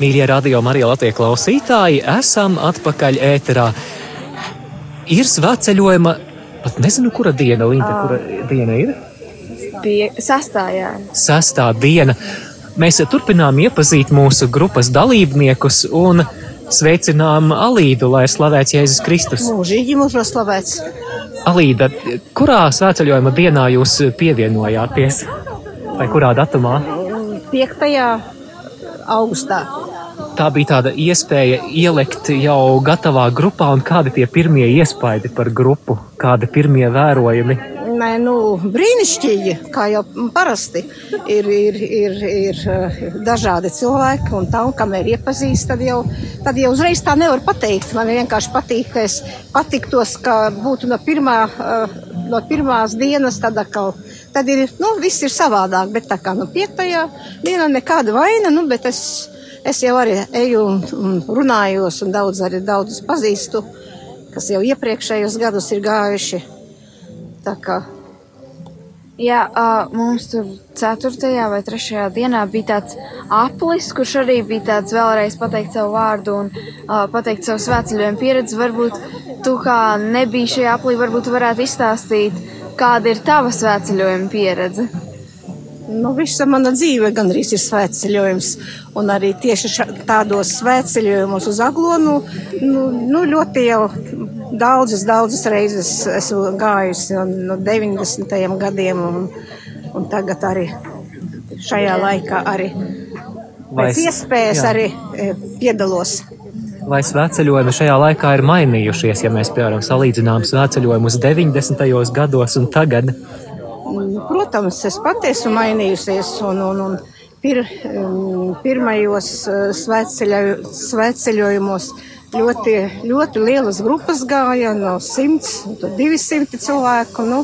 Mīļie radio Marija Latvijas klausītāji, esam atpakaļ ēterā. Ir svētceļojuma, pat nezinu, kura diena, Linda, kura diena ir? Pie sastājā. Sestā diena. Mēs turpinām iepazīt mūsu grupas dalībniekus un sveicinām Alīdu, lai slavēts Jēzus Kristus. Mūžīgi mūžos slavēts. Alīda, kurā svētceļojuma dienā jūs pievienojāties? Vai kurā datumā? 5. augustā. Tā bija tāda iespēja ielikt jau gatavā grupā, un kādi tie pirmie iespaidi par grupu, kādi pirmie vērojumi? Nē, nu, brīnišķīgi, kā jau parasti ir, ir, ir, ir eh, dažādi cilvēki, un tā, un kamēr iepazīst, tad jau, tad jau uzreiz tā nevar pateikt. Man vienkārši patīk, ka es patiktos, ka būtu no, pirmā, eh, no pirmās dienas, tad atkal, tad ir, nu, viss ir savādāk, bet tā kā, nu, pietajā dienā nekāda vaina, nu, bet es, es jau arī eju un, un runājos, un daudz arī daudzus pazīstu, kas jau iepriekšējos gadus ir gājuši. Tā kā Jā, uh, mums tur 4. vai 3. dienā bija tāds aplis, kurš arī bija tāds vēlreiz pateikt savu vārdu un uh, pateikt savu svētceļojumu pieredzi. Varbūt tu kā nebija šajā aplī, varbūt tu varētu izstāstīt, kāda ir tava svētceļojuma pieredze. Nu, visa mana dzīve gandrīz ir svētceļojums. Un arī tieši ša, tādos svētceļojumos uz Aglonu nu, nu, ļoti jau daudzas, daudzas reizes esmu gājusi no, no 90. gadiem, un, un tagad arī šajā laikā arī pēc es- iespējas jā. arī e, piedalos. Vai svētceļojumi šajā laikā ir mainījušies, ja mēs, piemēram, salīdzinām svētceļojumus 90. gados un tagad? Protams, es pati esmu mainījusies, un, un, un pir, um, pirmajos uh, svētceļoju- svētceļojumos ļoti, ļoti lielas grupas gāja no 100 līdz 200 cilvēku. Nu,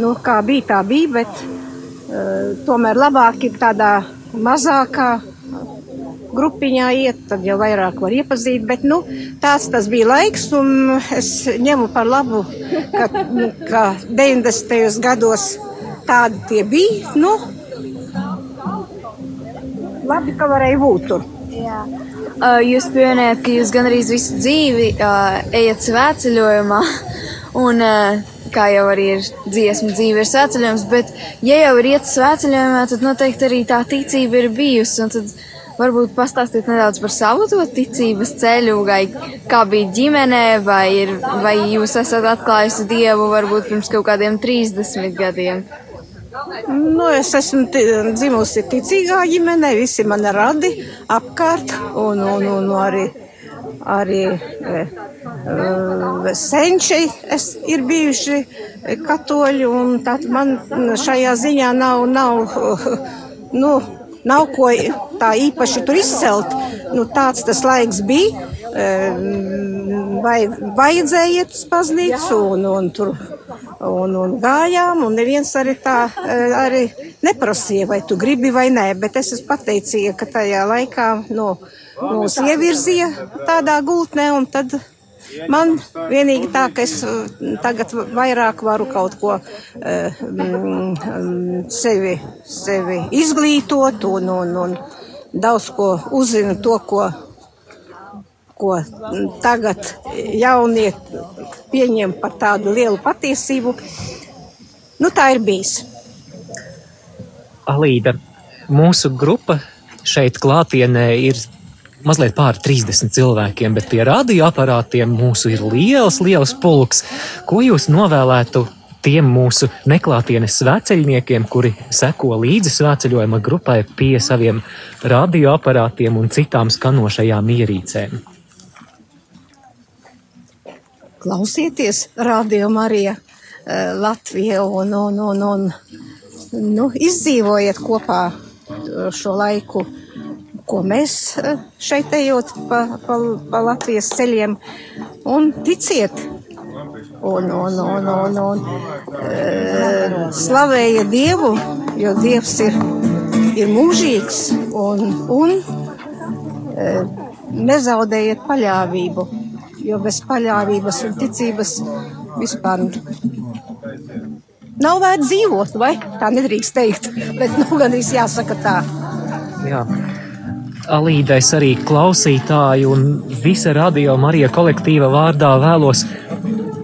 nu, kā bija, tā bija, bet uh, tomēr labāk ir tādā mazākā grupiņā iet, tad jau vairāk var iepazīt. Bet nu, tāds tas bija laiks, un es ņemu par labu, ka, ka 90. gados tādi tie bija. Nu, labi, ka varēja būt tur. Jā. Uh, jūs pieminējat, ka jūs gandrīz visu dzīvi uh, ejat svētceļojumā, un uh, kā jau arī ir dziesma, dzīve ir svētceļojums, bet ja jau ir iet svētceļojumā, tad noteikti arī tā ticība ir bijusi, un tad varbūt pastāstiet nedaudz par savu to ticības ceļu, vai kā bija ģimenē, vai, ir, vai jūs esat atklājusi Dievu varbūt pirms kaut kādiem 30 gadiem. Nu, es esmu dzimusi ticīgā ģimenē, visi mani radi apkārt, un, un, un arī, arī e, e, senči es, ir bijuši katoļi, un tad man šajā ziņā nav, nav, nu, nav ko tā īpaši tur izcelt. Nu, tāds tas laiks bija. e, Vai, vajadzēja iet uz baznīcu un, un tur un, un gājām, un neviens arī tā e, arī neprasīja, vai tu gribi vai nē, bet es esmu pateicīga, ka tajā laikā nu, mūs ievirzīja tādā gultnē, un tad man vienīgi tā, ka es e, tagad vairāk varu kaut ko mm, sevi, sevi izglītot un, un, un daudz ko uzzinu to, ko ko tagad jaunie pieņem par tādu lielu patiesību. Nu, tā ir bijis. Alīda, mūsu grupa šeit klātienē ir mazliet pār 30 cilvēkiem, bet pie radioaparātiem mūsu ir liels, liels pulks. Ko jūs novēlētu tiem mūsu neklātienes svēceļniekiem, kuri seko līdzi svēceļojuma grupai pie saviem radioaparātiem un citām skanošajām ierīcēm? Klausieties, Radio Marija eh, Latvija un, un, un, un nu, izdzīvojiet kopā šo laiku, ko mēs eh, šeit ejot pa, pa, pa Latvijas ceļiem un ticiet. Un, un, un, un, un e, slavēja Dievu, jo Dievs ir, ir mūžīgs un, un nezaudējiet paļāvību, jo bez paļāvības un ticības vispār nav vērts dzīvot, vai tā nedrīkst teikt, bet nu gan jāsaka tā. Jā. Alīdais arī klausītāju un visa radio Marija kolektīva vārdā vēlos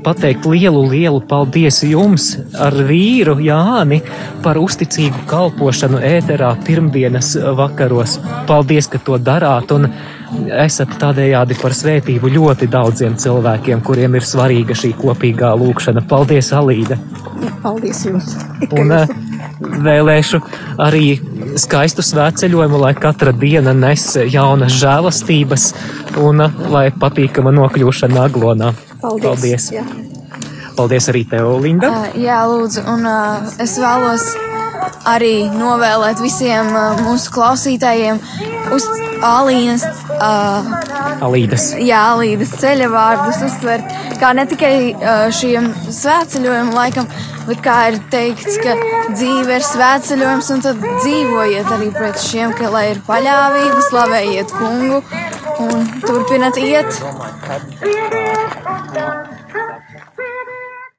pateikt lielu, lielu paldies jums ar vīru Jāni par uzticīgu kalpošanu ēterā pirmdienas vakaros. Paldies, ka to darāt un esat tādējādi par svētību ļoti daudziem cilvēkiem, kuriem ir svarīga šī kopīgā lūkšana. Paldies, Alīde! Paldies jums! Un eh, vēlēšu arī skaistu svētceļojumu, lai katra diena nes jaunas žēlastības un eh, lai patīkama nokļūšana aglonā. Paldies! Paldies. Jā. Paldies arī tev, Linda! Uh, jā, lūdzu, un uh, es vēlos arī novēlēt visiem uh, mūsu klausītājiem uz Alīnas, uh, Alīdas! jā, Alīdas ceļa vārdus uztvert, kā ne tikai uh, šiem svētceļojumu laikam, bet kā ir teikts, ka dzīve ir svētceļojums, un tad dzīvojiet arī pēc šiem, ka lai ir paļāvība, slavējiet kungu un turpinat iet. 안.